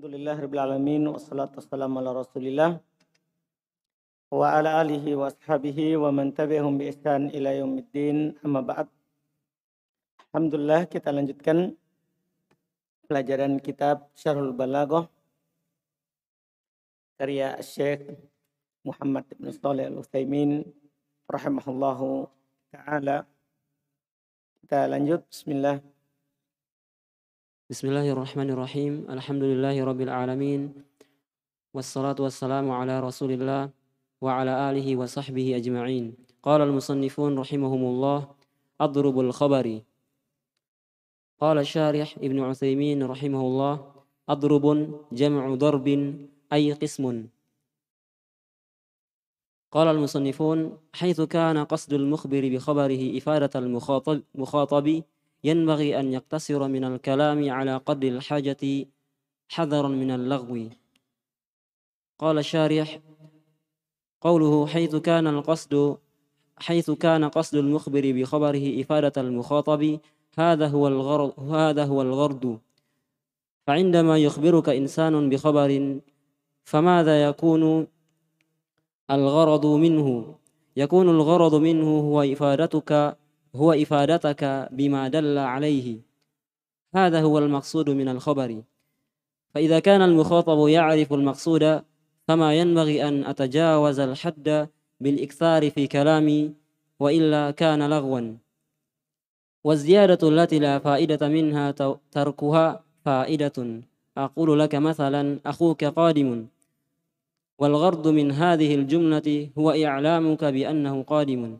Alhamdulillah Rabbil Alamin Wassalatu wassalamu ala rasulillah Wa ala alihi wa ashabihi wa man tabi'ahum bi ihsan ila yaumiddin. Amma ba'd. Alhamdulillah kita lanjutkan pelajaran kitab Syarhul Balaghah karya Syekh Muhammad bin Shalih Al-Utsaimin rahimahullahu taala. Kita lanjut. Bismillah بسم الله الرحمن الرحيم الحمد لله رب العالمين والصلاة والسلام على رسول الله وعلى آله وصحبه أجمعين قال المصنفون رحمهم الله أضرب الخبر قال الشارح ابن عثيمين رحمه الله أضرب جمع ضرب أي قسم قال المصنفون حيث كان قصد المخبر بخبره إفادة المخاطب مخاطب ينبغي أن يقتصر من الكلام على قدر الحاجة حذرا من اللغو. قال الشارح قوله حيث كان القصد حيث كان قصد المخبر بخبره إفادة المخاطب هذا هو الغرض هذا هو الغرض. فعندما يخبرك إنسان بخبر فماذا يكون الغرض منه؟ يكون الغرض منه هو إفادتك هو إفادتك بما دل عليه. هذا هو المقصود من الخبر. فإذا كان المخاطب يعرف المقصود فما ينبغي أن أتجاوز الحد بالإكثار في كلامي وإلا كان لغوا. والزيادة التي لا فائدة منها تركها فائدة. أقول لك مثلا أخوك قادم. والغرض من هذه الجملة هو إعلامك بأنه قادم.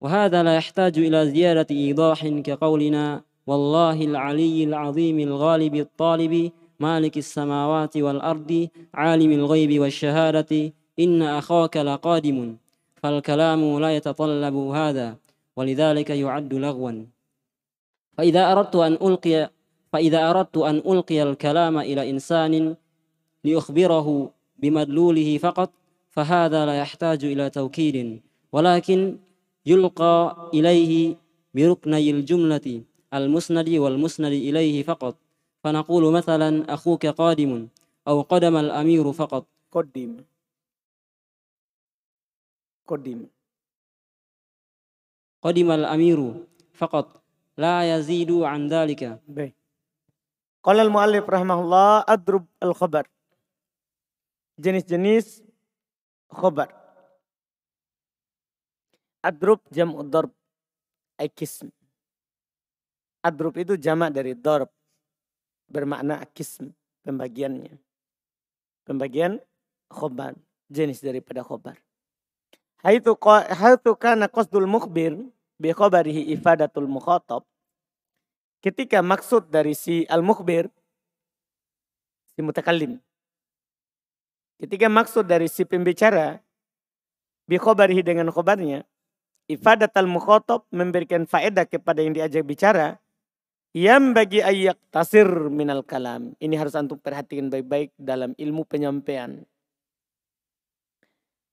وهذا لا يحتاج إلى زيادة إيضاح كقولنا والله العلي العظيم الغالب الطالب مالك السماوات والأرض عالم الغيب والشهادة إن أخاك لقادم فالكلام لا يتطلب هذا ولذلك يعد لغوا. فإذا أردت أن ألقي فإذا أردت أن ألقي الكلام إلى إنسان لأخبره بمدلوله فقط فهذا لا يحتاج إلى توكيد ولكن yulqa ilaihi biruknayil jumlati al-musnadi wal musnadi ilaihi faqat. Fanaqulu mathalan akhuka qadimun aw qadama al-amiru faqat. Qadim. Qadim. Qadima al-amiru faqat. La yazidu an dhalika. Qala al-muallif rahimahullah adrub al-khabar. Jenis-jenis khabar. Adrub jam'u darb. Akism. Adrub itu jamak dari darb. Bermakna akism. Pembagiannya. Pembagian khobar. Jenis daripada khobar. Haitu, haitu kana qasdul mukhbir bi khobarihi ifadatul mukhatab. Ketika maksud dari si al-mukhbir, si mutakallim. Ketika maksud dari si pembicara, bi khobarihi dengan khobarnya, ifadat al mukhotob memberikan faedah kepada yang diajak bicara yang bagi ayak tasir minal kalam. Ini harus antum perhatikan baik-baik dalam ilmu penyampaian.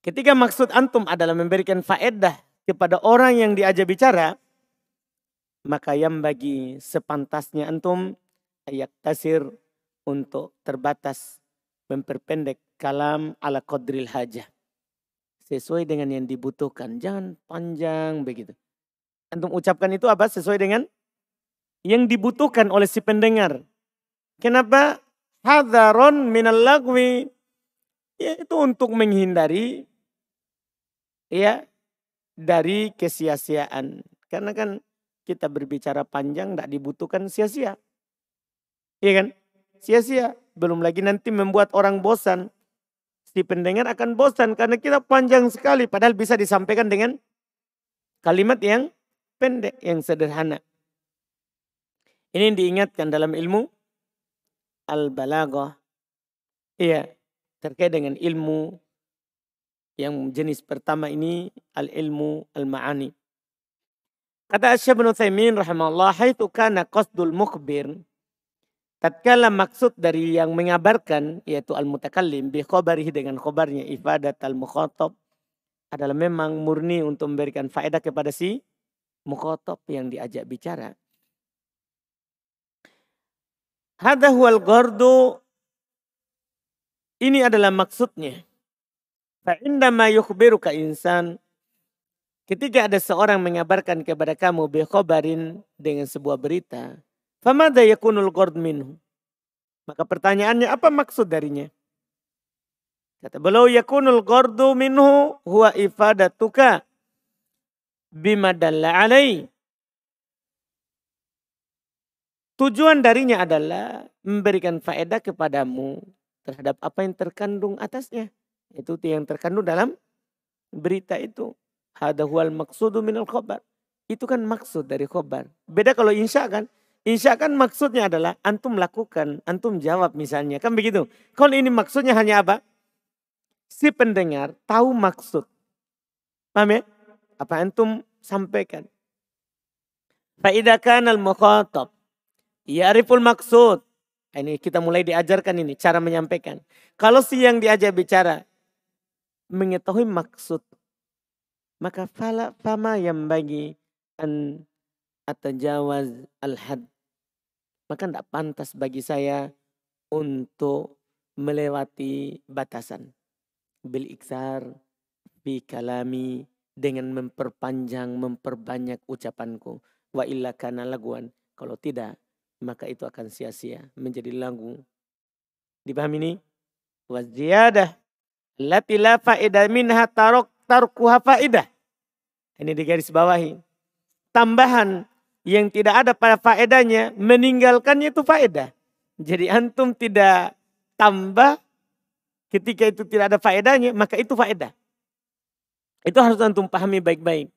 Ketika maksud antum adalah memberikan faedah kepada orang yang diajak bicara, maka yang bagi sepantasnya antum ayak tasir untuk terbatas memperpendek kalam ala qadril hajah sesuai dengan yang dibutuhkan. Jangan panjang begitu. Antum ucapkan itu apa? Sesuai dengan yang dibutuhkan oleh si pendengar. Kenapa? Hadaron minal lagwi. Ya, itu untuk menghindari ya dari kesia-siaan. Karena kan kita berbicara panjang tidak dibutuhkan sia-sia. Iya kan? Sia-sia. Belum lagi nanti membuat orang bosan si pendengar akan bosan karena kita panjang sekali padahal bisa disampaikan dengan kalimat yang pendek, yang sederhana. Ini diingatkan dalam ilmu al-balaghah. Iya, terkait dengan ilmu yang jenis pertama ini al-ilmu al-ma'ani. Kata Syekh bin Utsaimin rahimahullah, "Haitsu kana qasdul mukhbir" Tatkala maksud dari yang mengabarkan yaitu al-mutakallim bi khobarihi dengan khobarnya ifadat al-mukhatab adalah memang murni untuk memberikan faedah kepada si mukhatab yang diajak bicara. Hada huwal gordu Ini adalah maksudnya. Fa'indama yukhbiruka insan. Ketika ada seorang mengabarkan kepada kamu bekhobarin dengan sebuah berita. Famada yakunul qord minhu. Maka pertanyaannya apa maksud darinya? Kata beliau yakunul qardu minhu huwa ifadatuka bima dalla alai. Tujuan darinya adalah memberikan faedah kepadamu terhadap apa yang terkandung atasnya. Itu yang terkandung dalam berita itu. Hada huwal maksudu minal khobar. Itu kan maksud dari khobar. Beda kalau insya kan. Insya kan maksudnya adalah antum lakukan, antum jawab misalnya. Kan begitu. Kalau ini maksudnya hanya apa? Si pendengar tahu maksud. Paham ya? Apa antum sampaikan. Fa'idakan al-mukhatab. Ya'riful maksud. Ini kita mulai diajarkan ini cara menyampaikan. Kalau si yang diajak bicara mengetahui maksud maka fala fama yang bagi an atajawaz al-had maka tidak pantas bagi saya untuk melewati batasan bil iksar bi kalami dengan memperpanjang memperbanyak ucapanku wa illa kana laguan kalau tidak maka itu akan sia-sia menjadi lagu. Dipahami ini? Waziyadah. Lati la faedah minha tarok tarkuha faedah. Ini di garis bawahi. Tambahan yang tidak ada pada faedahnya, meninggalkannya itu faedah. Jadi antum tidak tambah ketika itu tidak ada faedahnya, maka itu faedah. Itu harus antum pahami baik-baik.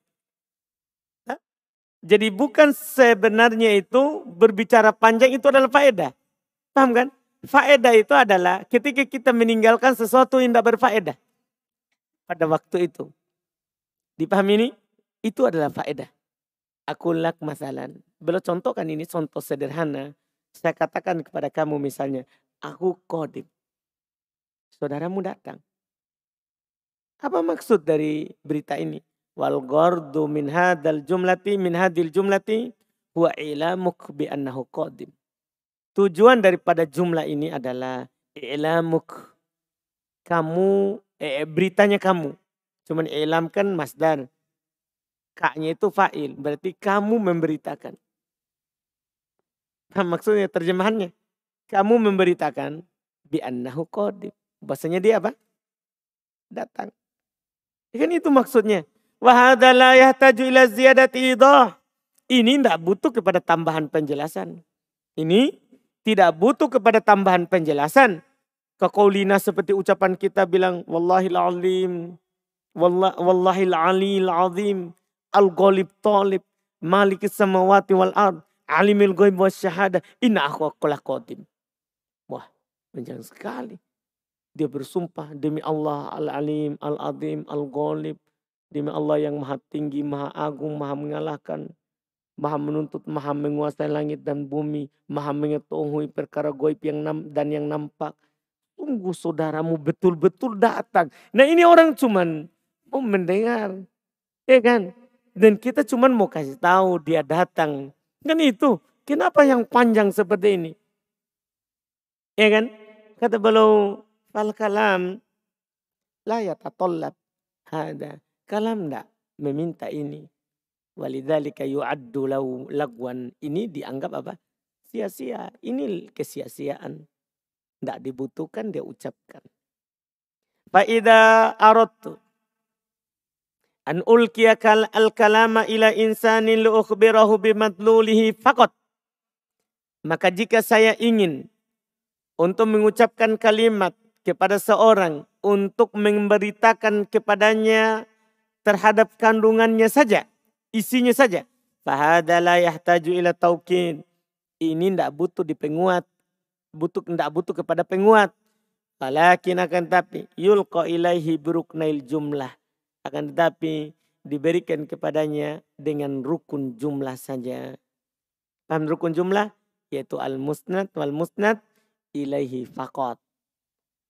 Jadi bukan sebenarnya itu berbicara panjang itu adalah faedah. Paham kan? Faedah itu adalah ketika kita meninggalkan sesuatu yang tidak berfaedah. Pada waktu itu. Dipahami ini? Itu adalah faedah. Aku lak masalan. Belum contohkan ini contoh sederhana. Saya katakan kepada kamu misalnya. Aku kodim. Saudaramu datang. Apa maksud dari berita ini? wal ghardu min hadal jumlati min hadil jumlati huwa ilamuk bi annahu qadim. Tujuan daripada jumlah ini adalah ilamuk. Kamu, eh, beritanya kamu. Cuman ilam kan masdar. Kaknya itu fa'il. Berarti kamu memberitakan. Nah, maksudnya terjemahannya. Kamu memberitakan bi annahu qadim. Bahasanya dia apa? Datang. Kan itu maksudnya. Wahada la yahtaju ila ziyadati idah. Ini tidak butuh kepada tambahan penjelasan. Ini tidak butuh kepada tambahan penjelasan. Kekaulina seperti ucapan kita bilang wallahil alim. Wallah, wallahil alil azim. Al-ghalib talib. Malik samawati wal ard. Alimil ghaib wa syahada. Inna aku akulah qadim. Wah, panjang sekali. Dia bersumpah demi Allah al-alim, al-azim, al-ghalib, Demi Allah yang maha tinggi, maha agung, maha mengalahkan. Maha menuntut, maha menguasai langit dan bumi. Maha mengetahui perkara goib yang nam, dan yang nampak. Tunggu saudaramu betul-betul datang. Nah ini orang cuman mau mendengar. Ya kan? Dan kita cuman mau kasih tahu dia datang. Kan itu. Kenapa yang panjang seperti ini? Ya kan? Kata beliau, fal kalam la yatatollab hada Kalam enggak meminta ini. Walidhalika yu'addu lagwan. Ini dianggap apa? Sia-sia. Ini kesia-siaan. Enggak dibutuhkan dia ucapkan. Fa'idha aradtu. An ulkiya al-kalama ila insanin lu'ukhbirahu bimadlulihi fakot. Maka jika saya ingin untuk mengucapkan kalimat kepada seorang untuk memberitakan kepadanya terhadap kandungannya saja, isinya saja. Fahada la yahtaju ila taukin. Ini tidak butuh dipenguat. Butuh tidak butuh kepada penguat. Walakin akan tapi yulqa ilaihi buruknail jumlah. Akan tetapi diberikan kepadanya dengan rukun jumlah saja. Paham rukun jumlah? Yaitu al-musnad wal musnad ilaihi fakot.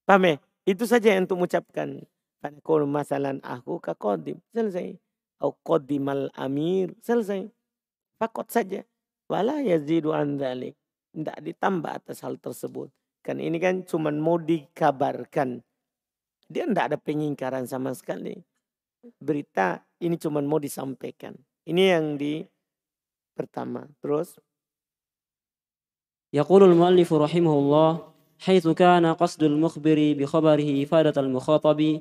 Paham ya? Itu saja yang untuk mengucapkan. Fanakul masalan aku ka kodim. Selesai. Au kodimal amir. Selesai. Fakot saja. Wala yazidu an dhalik. Tidak ditambah atas hal tersebut. Kan ini kan cuma mau dikabarkan. Dia tidak ada pengingkaran sama sekali. Berita ini cuma mau disampaikan. Ini yang di pertama. Terus يقول المؤلف رحمه الله حيث كان قصد المخبر بخبره إفادة المخاطب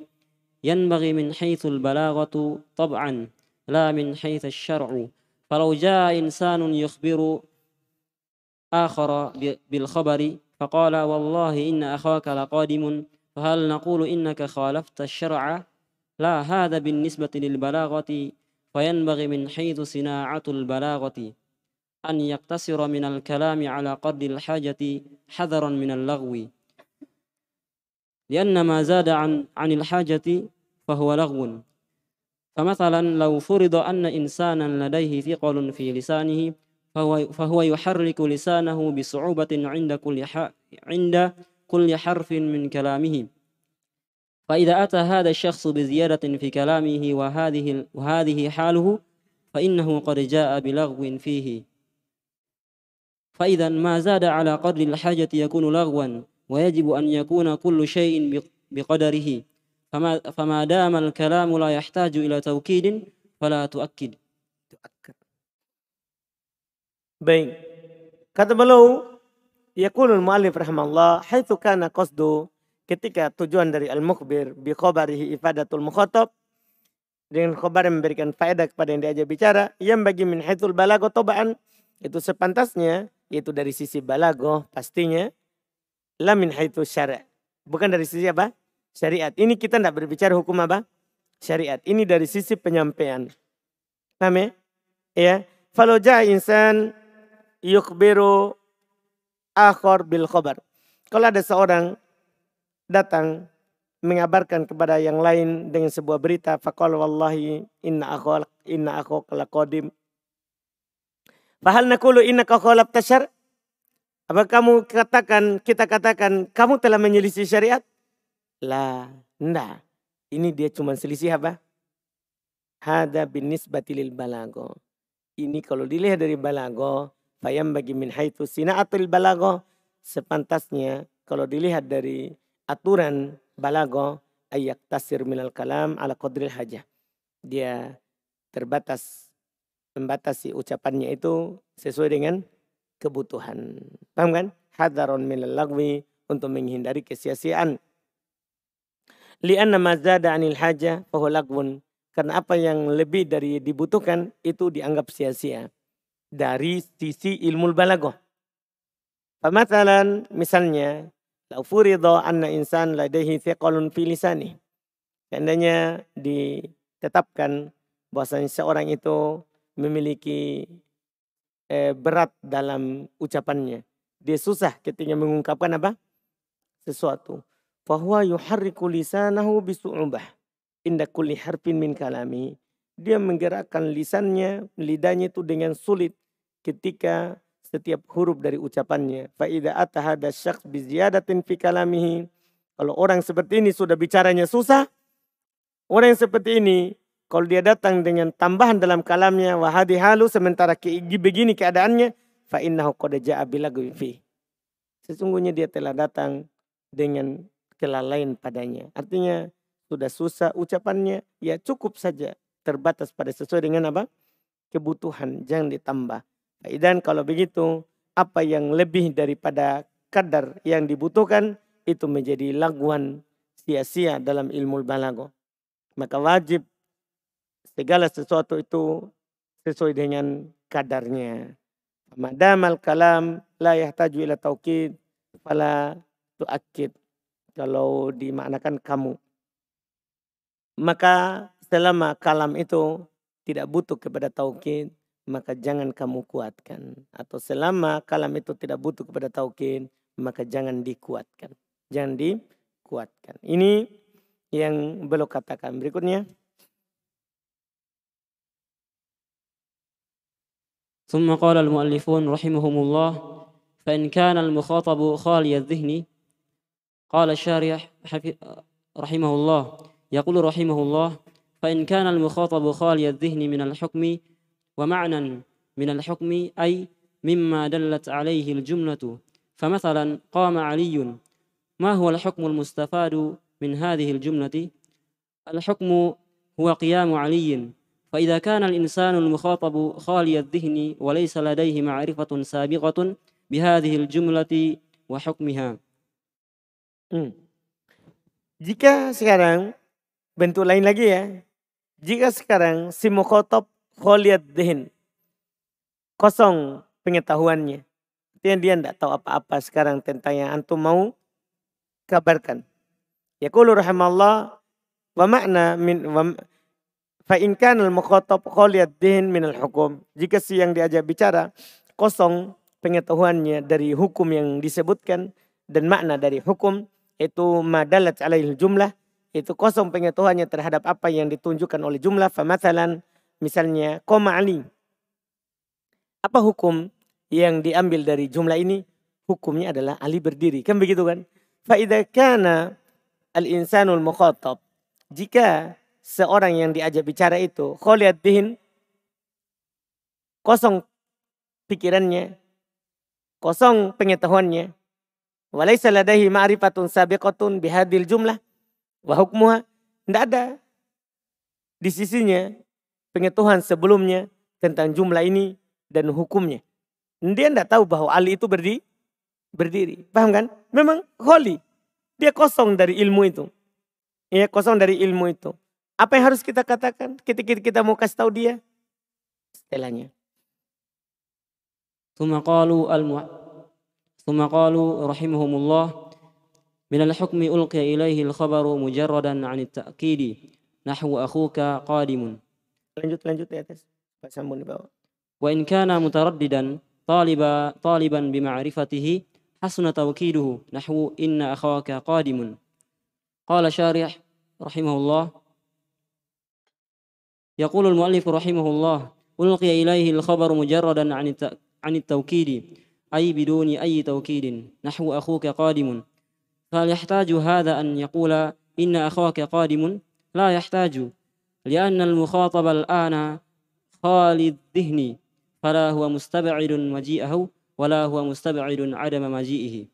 ينبغي من حيث البلاغة طبعا لا من حيث الشرع فلو جاء إنسان يخبر آخر بالخبر فقال والله إن أخاك لقادم فهل نقول إنك خالفت الشرع لا هذا بالنسبة للبلاغة فينبغي من حيث صناعة البلاغة أن يقتصر من الكلام على قدر الحاجة حذرا من اللغو. لأن ما زاد عن عن الحاجة فهو لغو. فمثلا لو فرض أن إنسانا لديه ثقل في لسانه فهو, فهو يحرك لسانه بصعوبة عند كل عند كل حرف من كلامه. فإذا أتى هذا الشخص بزيادة في كلامه وهذه وهذه حاله فإنه قد جاء بلغو فيه. فإذا ما زاد على قدر الحاجة يكون لغوا ويجب أن يكون كل شيء بقدره. فما, فما دام الكلام لا يحتاج إلى توكيد فلا تؤكد. Baik. Kata beliau, yaqulul mu'allif rahimahullah, haitsu kana qasdu ketika tujuan dari al-mukhbir bi khabarihi ifadatul mukhatab dengan khabar yang memberikan faedah kepada yang diajak bicara yang bagi min haitsul balago tobaan itu sepantasnya yaitu dari sisi balago pastinya la min haitsu syara' bukan dari sisi apa? Syariat. Ini kita tidak berbicara hukum apa? Syariat. Ini dari sisi penyampaian. Paham ya? Ya. Falau insan yukbiru akhor bil khobar. Kalau ada seorang datang mengabarkan kepada yang lain dengan sebuah berita faqal wallahi inna akhol inna akhok qadim. Fahal nakulu inna khalaf tashar? Apa kamu katakan kita katakan kamu telah menyelisih syariat? Lah enggak ini dia cuma selisih apa? Hada bin nisbati lil balago. Ini kalau dilihat dari balago Fayam bagi min haitu sinaatul balago. Sepantasnya kalau dilihat dari aturan balago. Ayak tasir minal kalam ala qadril hajah. Dia terbatas. Membatasi ucapannya itu sesuai dengan kebutuhan. Paham kan? Hadaron minal lagwi untuk menghindari kesia-siaan. Lianna mazada anil hajah fahu lagwun. Karena apa yang lebih dari dibutuhkan itu dianggap sia-sia dari sisi ilmu balagoh. Pematalan misalnya, lau furido anna insan ladaihi thiqalun fi lisani. Seandainya ditetapkan bahwasanya seorang itu memiliki eh, berat dalam ucapannya. Dia susah ketika mengungkapkan apa? Sesuatu. Fahuwa yuharriku lisanahu bisu'ubah. Inda kulli harfin min kalami dia menggerakkan lisannya, lidahnya itu dengan sulit ketika setiap huruf dari ucapannya. Fa'idha atahada syaks biziyadatin fi kalamihi. Kalau orang seperti ini sudah bicaranya susah, orang yang seperti ini kalau dia datang dengan tambahan dalam kalamnya wahadi halu sementara begini keadaannya fa innahu qad ja'a fi. Sesungguhnya dia telah datang dengan kelalaian padanya. Artinya sudah susah ucapannya, ya cukup saja terbatas pada sesuai dengan apa? Kebutuhan, jangan ditambah. Dan kalau begitu, apa yang lebih daripada kadar yang dibutuhkan, itu menjadi laguan sia-sia dalam ilmu balago. Maka wajib segala sesuatu itu sesuai dengan kadarnya. Madamal kalam la yahtaju ila taukid fala tuakid. Kalau dimaknakan kamu. Maka selama kalam itu tidak butuh kepada taukid, maka jangan kamu kuatkan. Atau selama kalam itu tidak butuh kepada taukid, maka jangan dikuatkan. Jangan dikuatkan. Ini yang belum katakan. Berikutnya. ثم قال المؤلفون رحمهم الله فإن كان المخاطب خالي الذهن قال الشارح رحمه الله يقول رحمه الله فإن كان المخاطب خالي الذهن من الحكم ومعنى من الحكم أي مما دلت عليه الجملة فمثلا قام علي ما هو الحكم المستفاد من هذه الجملة الحكم هو قيام علي فإذا كان الإنسان المخاطب خالي الذهن وليس لديه معرفة سابقة بهذه الجملة وحكمها Hmm. Jika sekarang bentuk lain lagi ya. Jika sekarang si mukhotob kholiyat dihin. Kosong pengetahuannya. Dia tidak tahu apa-apa sekarang tentang yang antum mau kabarkan. Ya kulu rahimallah wa makna min wa, fa in kana al mukhatab kholiyat dihin min al hukum. Jika si yang diajak bicara kosong pengetahuannya dari hukum yang disebutkan dan makna dari hukum itu madalat alaihil jumlah itu kosong pengetahuannya terhadap apa yang ditunjukkan oleh jumlah famatalan misalnya koma ali apa hukum yang diambil dari jumlah ini? Hukumnya adalah ali berdiri kan begitu kan? Faida kana al insanul mukhatab jika seorang yang diajak bicara itu kholiyat bihin kosong pikirannya kosong pengetahuannya Walaysa ladaihi ma'rifatun sabiqatun bihadil jumlah wa hukmuha. Tidak ada. Di sisinya pengetahuan sebelumnya tentang jumlah ini dan hukumnya. Dia tidak tahu bahwa Ali itu berdiri. berdiri. Paham kan? Memang holy. Dia kosong dari ilmu itu. Ya kosong dari ilmu itu. Apa yang harus kita katakan ketika kita mau kasih tahu dia? Setelahnya. ثم قالوا ثم قالوا رحمهم الله من الحكم ألقي إليه الخبر مجردا عن التأكيد نحو أخوك قادم lanjut lanjut di atas Pak Sambung di bawah وإن كان مترددا طالبا طالبا بمعرفته حسن توكيده نحو إن أخاك قادم قال شارح رحمه الله يقول المؤلف رحمه الله ألقي إليه الخبر مجردا عن التوكيد أي بدون أي توكيد نحو أخوك قادم فهل يحتاج هذا أن يقول إن أخاك قادم لا يحتاج لأن المخاطب الآن خالي الذهن فلا هو مستبعد مجيئه ولا هو مستبعد عدم مجيئه.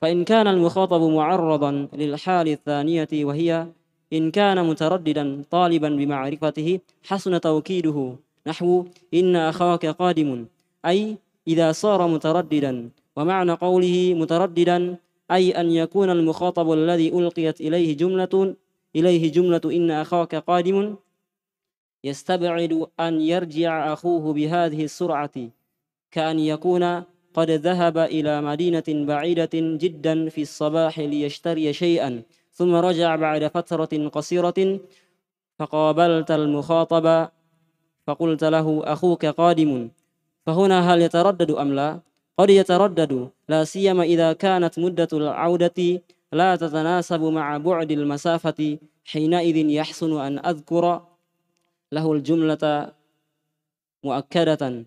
فإن كان المخاطب معرضا للحال الثانية وهي إن كان مترددا طالبا بمعرفته حسن توكيده. نحو إن أخاك قادم أي إذا صار مترددا. ومعنى قوله مترددا أي أن يكون المخاطب الذي ألقيت إليه جملة إليه جملة إن أخاك قادم يستبعد أن يرجع أخوه بهذه السرعة كأن يكون قد ذهب إلى مدينة بعيدة جدا في الصباح ليشتري شيئا ثم رجع بعد فترة قصيرة فقابلت المخاطب فقلت له أخوك قادم فهنا هل يتردد أم لا؟ قد يتردد لا سيما إذا كانت مدة العودة لا تتناسب مع بعد المسافة حينئذ يحسن أن أذكر له الجملة مؤكدة.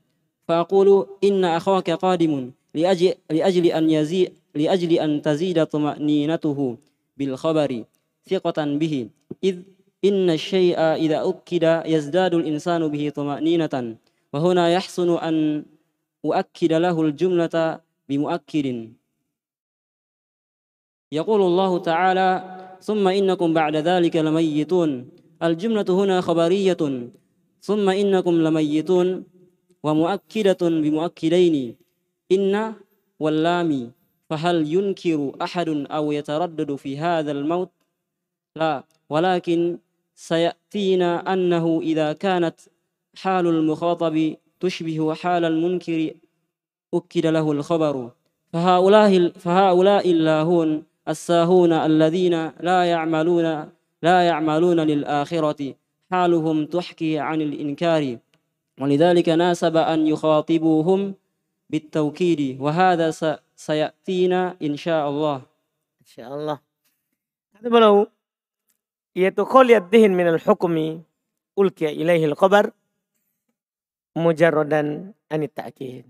فأقول إن أخاك قادم لأجل, لأجل أن يزيد لأجل أن تزيد طمأنينته بالخبر ثقة به. إذ إن الشيء إذا أكد يزداد الإنسان به طمأنينة. وهنا يحسن أن أؤكد له الجملة بمؤكد. يقول الله تعالى ثم إنكم بعد ذلك لميتون. الجملة هنا خبرية. ثم إنكم لميتون ومؤكدة بمؤكدين. إن واللام فهل ينكر أحد أو يتردد في هذا الموت؟ لا ولكن سيأتينا أنه إذا كانت حال المخاطب تشبه حال المنكر أكد له الخبر. فهؤلاء فهؤلاء اللاهون الساهون الذين لا يعملون لا يعملون للآخرة حالهم تحكي عن الإنكار ولذلك ناسب أن يخاطبوهم بالتوكيد وهذا سيأتينا إن شاء الله إن شاء الله هذا بلو يتخلي الذهن من الحكم ألقي إليه الخبر mujarrodan anit ta'kid.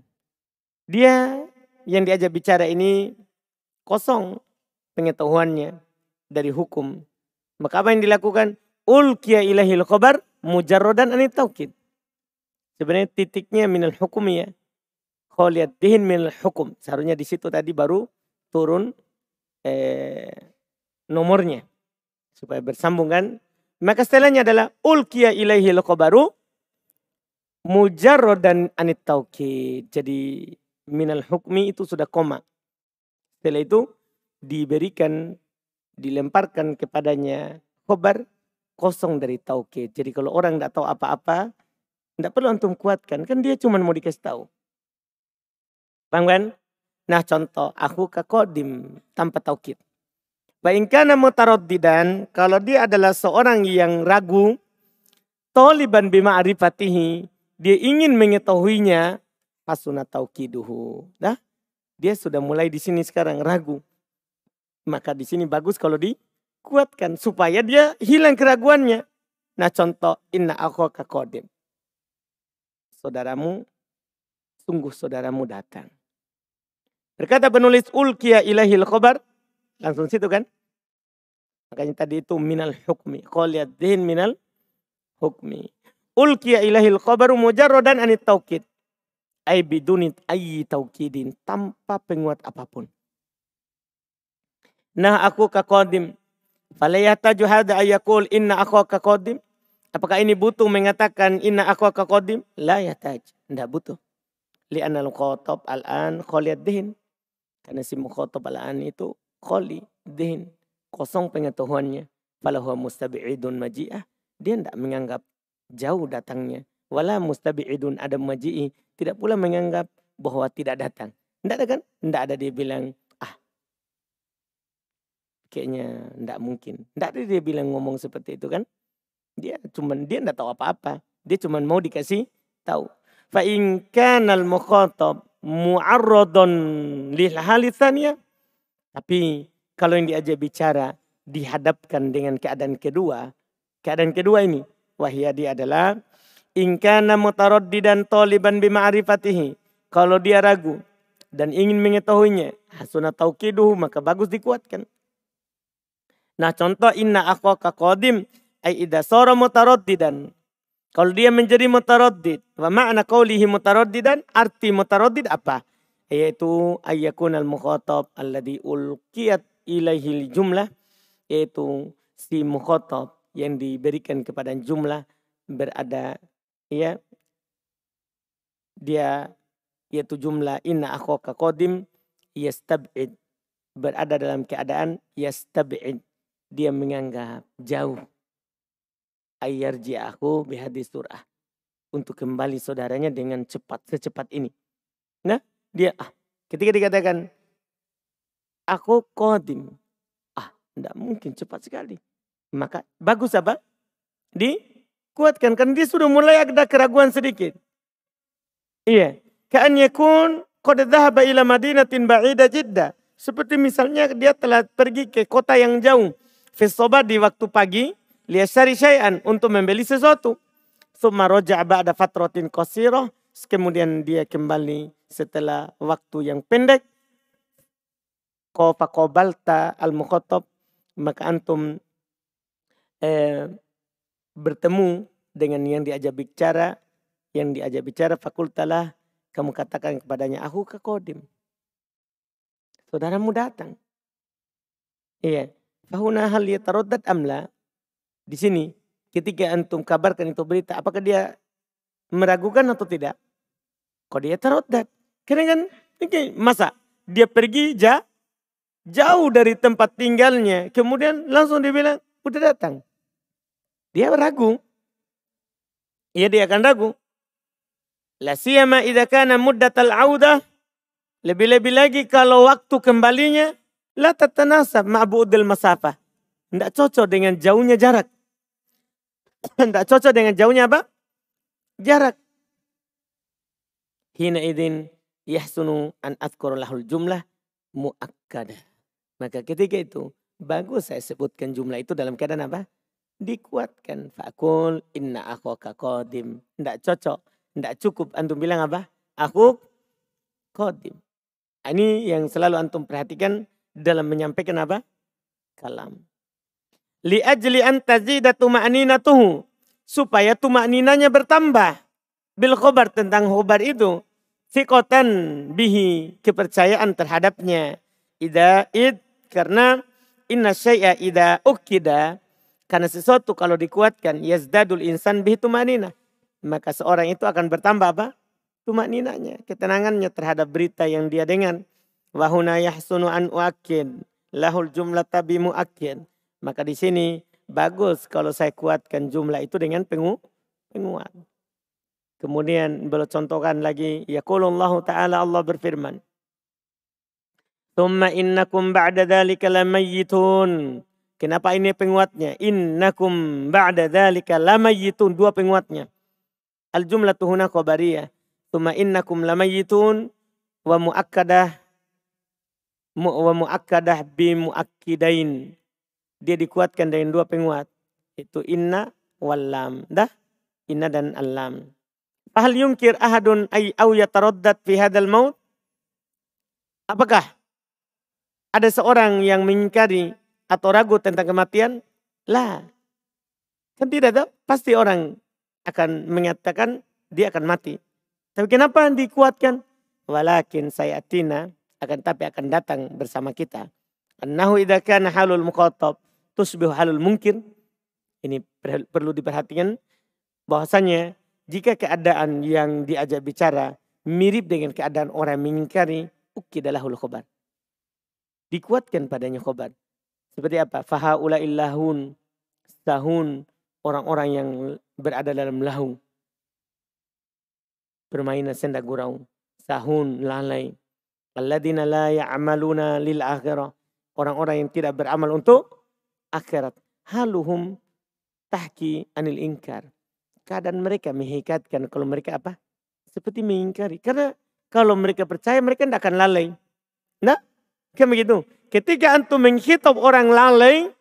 Dia yang diajak bicara ini kosong pengetahuannya dari hukum. Maka apa yang dilakukan? Ulkiya ilahil khobar mujarrodan anit ta'kid. Sebenarnya titiknya minal hukum ya. Kholiyat dihin min hukum. Seharusnya di situ tadi baru turun eh, nomornya. Supaya bersambung kan. Maka setelahnya adalah ulkiya ilaihi baru mujarrodan anit taukid. Jadi minal hukmi itu sudah koma. Setelah itu diberikan, dilemparkan kepadanya khobar kosong dari taukid. Jadi kalau orang tidak tahu apa-apa, tidak perlu antum kuatkan. Kan dia cuma mau dikasih tahu. Paham kan? Nah contoh, aku ke kodim tanpa taukid. Baingkana mutaraddidan, kalau dia adalah seorang yang ragu, toliban bima arifatihi, dia ingin mengetahuinya, pasuna taukiduhu. Dah, dia sudah mulai di sini sekarang ragu. Maka di sini bagus kalau dikuatkan supaya dia hilang keraguannya. Nah contoh inna aku kodim. Saudaramu, sungguh saudaramu datang. Berkata penulis ulkiya ilahil khobar. Langsung situ kan. Makanya tadi itu minal hukmi. Qoliyat din minal hukmi. Ulkiya ilahil khobaru mujarrodan anit taukid. Ay bidunit ayyi taukidin. Tanpa penguat apa pun. Nah aku kakodim. Falayataju hada ayakul inna aku kakodim. Apakah ini butuh mengatakan inna aku kakodim? La yataj. Tidak butuh. Li'anna al-khotob al-an kholiyat dihin. Karena si mukhotob al itu kholi, din, kosong pengetahuannya. Falahu mustabi'idun maji'ah. Dia tidak menganggap jauh datangnya. Wala mustabi'idun ada maji'i. Tidak pula menganggap bahwa tidak datang. Tidak ada kan? Tidak ada dia bilang, kayaknya tidak mungkin. Tidak ada dia bilang ngomong seperti itu kan. Dia cuman dia tidak tahu apa-apa. Dia cuma mau dikasih tahu. Fa in kana al-mukhatab mu'arradun lil. Tapi kalau yang diajak bicara dihadapkan dengan keadaan kedua. Keadaan kedua ini. Wahia dia adalah ingkana mutaraddidan taliban bima'rifatihi. Kalau dia ragu dan ingin mengetahuinya. Hasuna taukiduhu maka bagus dikuatkan. Nah contoh inna akhwaka qadim ay idha sara mutaraddidan kalau dia menjadi mutaraddid, wa makna qawlihi mutaraddidan, arti mutaraddid apa? Yaitu ayyakun al-mukhatab alladhi ulqiyat ilaihi jumlah, yaitu si mukhatab yang diberikan kepada jumlah berada ya dia yaitu jumlah inna akhaka qadim yastab'id berada dalam keadaan yastab'id dia menganggap jauh aku bihadis surah. Untuk kembali saudaranya dengan cepat, secepat ini. Nah, dia ah, ketika dikatakan aku kodim. Ah, tidak mungkin cepat sekali. Maka bagus apa? Dikuatkan. Kan dia sudah mulai ada keraguan sedikit. Iya. Ka'an yakun qad dhahaba ila madinatin ba'ida jidda. Seperti misalnya dia telah pergi ke kota yang jauh. Fesoba di waktu pagi liyasari syai'an untuk membeli sesuatu. Summa roja' ba'da fatratin qasirah. Kemudian dia kembali setelah waktu yang pendek. Kofa kobalta al-mukhotob. Maka antum eh, bertemu dengan yang diajak bicara. Yang diajak bicara fakultalah. Kamu katakan kepadanya, aku ke kodim. Saudaramu datang. Iya. Fahuna hal yataroddat amla di sini ketika antum kabarkan itu berita, apakah dia meragukan atau tidak? Kok dia terodat? Karena kan masa dia pergi ja, jauh dari tempat tinggalnya, kemudian langsung dia bilang udah datang. Dia ragu. Iya dia akan ragu. La siyama idza kana muddatal audah lebih-lebih lagi kalau waktu kembalinya la tatanasab ma'budil masafah. Tidak cocok dengan jauhnya jarak. Tidak cocok dengan jauhnya apa? Jarak. Hina idin yahsunu an lahul jumlah muakkada. Maka ketika itu bagus saya sebutkan jumlah itu dalam keadaan apa? Dikuatkan. Fakul inna akhwaka qadim. Tidak cocok. Tidak cukup. Antum bilang apa? Aku qadim. Ini yang selalu antum perhatikan dalam menyampaikan apa? Kalam li ajli an tazida tuma'ninatuhu supaya tuma'ninanya bertambah bil khobar tentang khobar itu Sikotan bihi kepercayaan terhadapnya. Ida id karena inna syai'a ida ukida karena sesuatu kalau dikuatkan yazdadul insan bihi tumanina. Maka seorang itu akan bertambah apa? Tumaninanya, ketenangannya terhadap berita yang dia dengar. Wahuna yahsunu an uakid lahul jumlah tabi muakid. Maka di sini bagus kalau saya kuatkan jumlah itu dengan pengu, penguat. Kemudian beliau contohkan lagi, yaqulullahu ta'ala Allah berfirman. Thumma innakum ba'da dhalika lamayyitun. Kenapa ini penguatnya? Innakum ba'da dhalika lamayyitun. Dua penguatnya. Al jumlah tuhuna qabariyah. Thumma innakum lamayyitun wa muakkadah wa muakkadah bi muakkidain. Dia dikuatkan dengan dua penguat. Itu inna wal lam. Dah? Inna dan al-lam. Fahal yungkir ahadun ay au yataraddat fi hadal maut? Apakah ada seorang yang mengingkari atau ragu tentang kematian? Lah. Kan tidak ada. Pasti orang akan mengatakan dia akan mati. Tapi kenapa dikuatkan? Walakin sayatina akan tapi akan datang bersama kita. Annahu idza kana halul muqatab tusbihu halul mungkin. Ini perlu diperhatikan bahwasanya jika keadaan yang diajak bicara mirip dengan keadaan orang mengingkari, ukidalahul khobar. Dikuatkan padanya khobar. Seperti apa? Fahaula illahun, sahun, orang-orang yang berada dalam lahu. Permainan sendak gurau. Sahun, lalai. Alladina la ya'amaluna lil akhirah. Orang-orang yang tidak beramal untuk akhirat. Haluhum tahki anil ingkar keadaan mereka mengikatkan kalau mereka apa? Seperti mengingkari. Karena kalau mereka percaya mereka tidak akan lalai. Nah, kan begitu. Ketika antum menghitab orang lalai,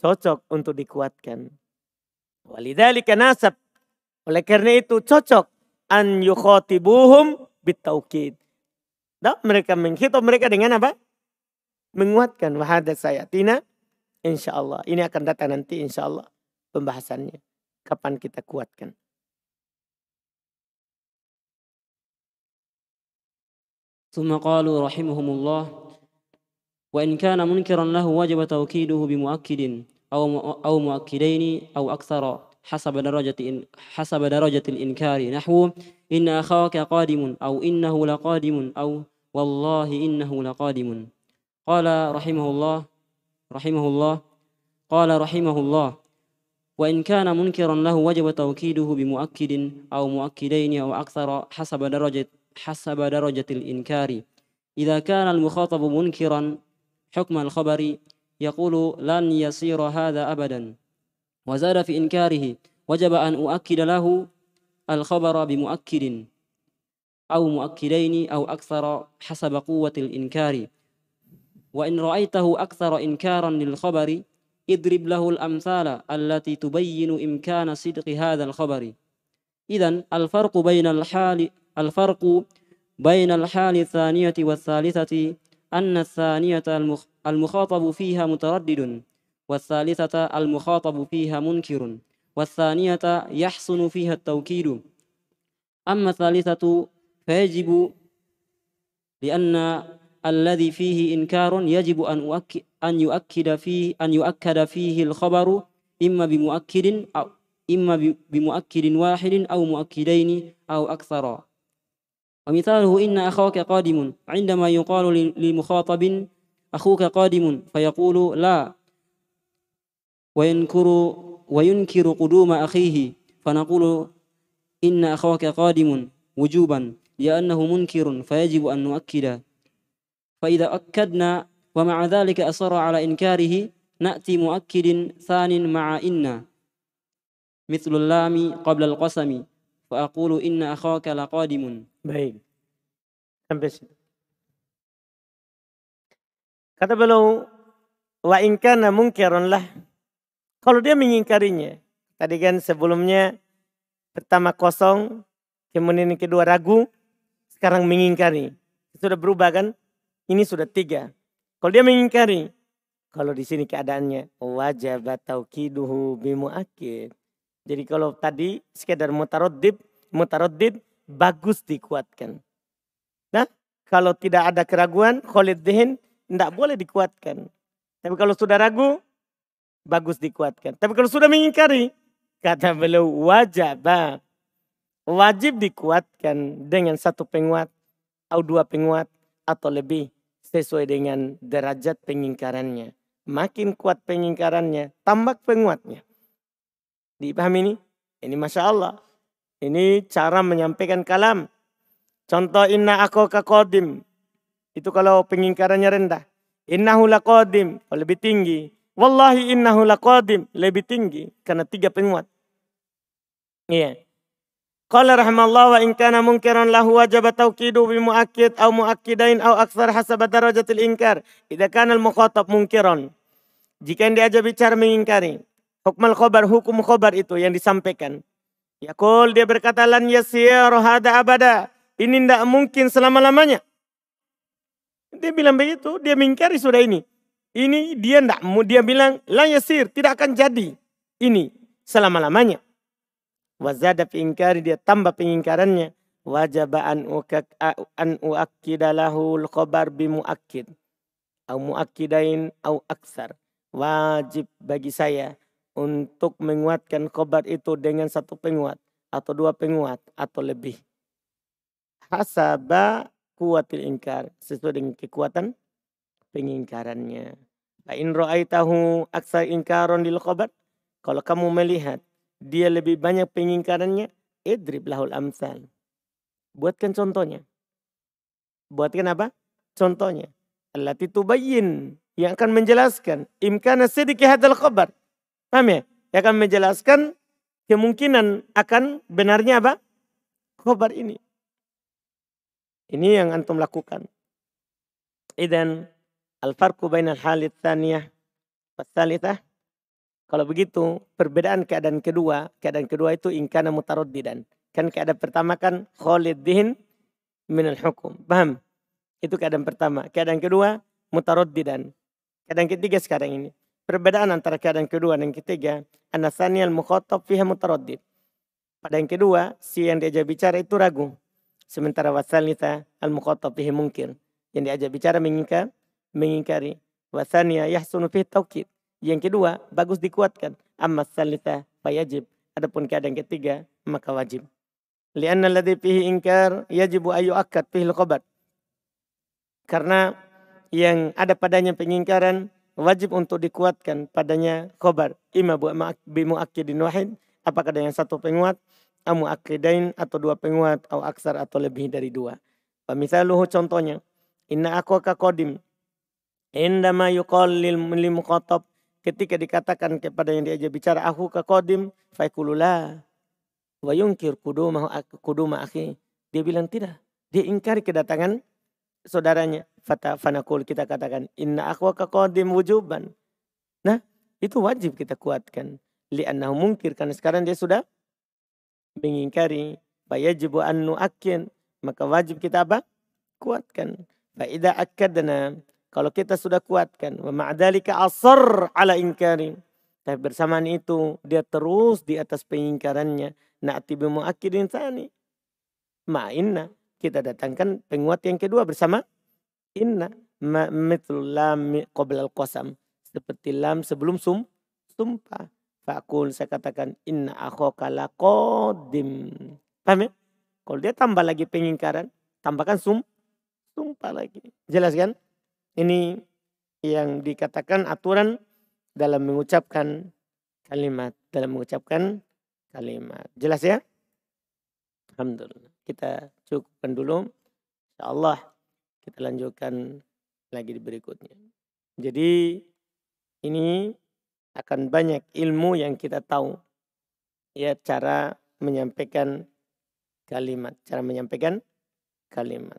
cocok untuk dikuatkan. Walidhalika nasab. Oleh karena itu cocok an yukhotibuhum bitaukid. Nah, mereka menghitab mereka dengan apa? Menguatkan wahadat saya. Tina, insya Allah. Ini akan datang nanti insya Allah pembahasannya kapan kita kuatkan. ثم قالوا رحمهم الله وإن كان منكرا له وجب توكيده بمؤكد أو أو مؤكدين أو أكثر حسب درجة حسب درجة الإنكار نحو إن أخاك قادم أو إنه لقادم أو والله إنه لقادم. قال رحمه الله رحمه الله قال رحمه الله وإن كان منكرا له وجب توكيده بمؤكد أو مؤكدين أو أكثر حسب درجة حسب درجة الإنكار. إذا كان المخاطب منكرا حكم الخبر يقول لن يصير هذا أبدا. وزاد في إنكاره وجب أن أؤكد له الخبر بمؤكد. أو مؤكدين أو أكثر حسب قوة الإنكار. وإن رأيته أكثر إنكارا للخبر اضرب له الأمثال التي تبين إمكان صدق هذا الخبر. إذا الفرق بين الحال الفرق بين الحال الثانية والثالثة أن الثانية المخاطب فيها متردد والثالثة المخاطب فيها منكر والثانية يحسن فيها التوكيد. أما الثالثة فيجب لأن الذي فيه إنكار يجب أن أؤكد أن يؤكد فيه أن يؤكد فيه الخبر إما بمؤكد أو إما بمؤكد واحد أو مؤكدين أو أكثر. ومثاله إن أخاك قادم. عندما يقال لمخاطب أخوك قادم فيقول لا وينكر وينكر قدوم أخيه فنقول إن أخاك قادم وجوبا. لأنه منكر فيجب أن نؤكد فإذا أكدنا ومع ذلك أصر على إنكاره نأتي مؤكد ثان مع إن مثل اللام قبل القسم فأقول إن أخاك لقادم Baik. Sampai sini. Kata beliau, wa inkana mungkiran lah. Kalau dia mengingkarinya. Tadi kan sebelumnya pertama kosong, kemudian yang kedua ragu, sekarang mengingkari. Sudah berubah kan? Ini sudah tiga. Kalau dia mengingkari, kalau di sini keadaannya wajib tauqiduhu bimuakid. Jadi kalau tadi sekedar mutaroddid, mutaroddid bagus dikuatkan. Nah, kalau tidak ada keraguan, Khalid Dihin tidak boleh dikuatkan. Tapi kalau sudah ragu, bagus dikuatkan. Tapi kalau sudah mengingkari, kata beliau wajib wajib dikuatkan dengan satu penguat atau dua penguat atau lebih sesuai dengan derajat pengingkarannya. Makin kuat pengingkarannya, tambah penguatnya. Dipahami ini? Ini Masya Allah. Ini cara menyampaikan kalam. Contoh inna aku kodim. Itu kalau pengingkarannya rendah. Innahu laqadim, lebih tinggi. Wallahi innahu laqadim, lebih tinggi. Karena tiga penguat. Iya. Qala rahimallah wa in kana munkiran lahu wajib tawkidu bi muakkid au muakkidain au aksar hasab darajatil inkar. Idza kana al mukhatab munkiran. Jika yang diajak bicara mengingkari. Hukmal khobar, hukum khobar itu yang disampaikan. Yakul dia berkata lan yasir hada abada. Ini tidak mungkin selama-lamanya. Dia bilang begitu, dia mengingkari sudah ini. Ini dia tidak, dia bilang lan yasir, tidak akan jadi. Ini selama-lamanya. Wazada ingkari dia tambah pengingkarannya. Wajib an an uakkida lahul khobar bimuakkid. Au muakkidain au aksar. Wajib bagi saya untuk menguatkan khobar itu dengan satu penguat atau dua penguat atau lebih. Hasaba kuatil ingkar sesuai dengan kekuatan pengingkarannya. in ra'aitahu aksar ingkaron di khobar. Kalau kamu melihat dia lebih banyak pengingkarannya, idrib lahul amsal. Buatkan contohnya. Buatkan apa? Contohnya. Allati tubayyin yang akan menjelaskan imkana sedikit hadal khabar Paham ya? Dia akan menjelaskan kemungkinan akan benarnya apa? Khobar ini. Ini yang antum lakukan. Idan al-farqu bainal halit thaniyah wasalitah. Kalau begitu, perbedaan keadaan kedua, keadaan kedua itu ingkana mutaraddidan. Kan keadaan pertama kan khalid dihin minal hukum. Paham? Itu keadaan pertama. Keadaan kedua mutaraddidan. Keadaan ketiga sekarang ini. Perbedaan antara keadaan kedua dan ketiga, anasani al mukhatab fiha mutaraddid. Pada yang kedua, si yang diajak bicara itu ragu. Sementara wasalita al mukhatab fiha mungkin. Yang diajak bicara mengingkar, mengingkari. Wasania yahsunu fihi taukid. Yang kedua, bagus dikuatkan. Amma salita fayajib. Adapun keadaan ketiga, maka wajib. Lianna alladhi fihi ingkar yajibu ayu akad fihi khobat. Karena yang ada padanya pengingkaran wajib untuk dikuatkan padanya khobar. Ima bimu'akidin wahid. Apakah dengan satu penguat. Amu akidain atau dua penguat. Atau aksar atau lebih dari dua. Misaluhu contohnya. Inna aku kodim. Indama yuqal lil mukhatab. Ketika dikatakan kepada yang diajak bicara. Aku kodim. Faikulullah. Wa yungkir kuduma, kuduma akhi. Dia bilang tidak. Dia ingkari kedatangan saudaranya. Fata fanakul kita katakan inna akhwaka qadim wujuban. Nah, itu wajib kita kuatkan. Li'annahu mungkir karena sekarang dia sudah mengingkari. Fayajibu an nu'akkin. Maka wajib kita apa? Kuatkan. Fa'idha akkadna. Kalau kita sudah kuatkan. Wa ma'adhalika asar ala ingkari. Tapi bersamaan itu dia terus di atas pengingkarannya. Na'ti bimu'akkidin tani. Ma'inna kita datangkan penguat yang kedua bersama inna mithlul lam qabla al-qasam seperti lam sebelum sum sumpah fakul saya katakan inna akhaka laqadim paham ya kalau dia tambah lagi pengingkaran tambahkan sum sumpah lagi jelas kan ini yang dikatakan aturan dalam mengucapkan kalimat dalam mengucapkan kalimat jelas ya alhamdulillah kita cukupkan dulu. Insya Allah kita lanjutkan lagi di berikutnya. Jadi ini akan banyak ilmu yang kita tahu. Ya cara menyampaikan kalimat. Cara menyampaikan kalimat.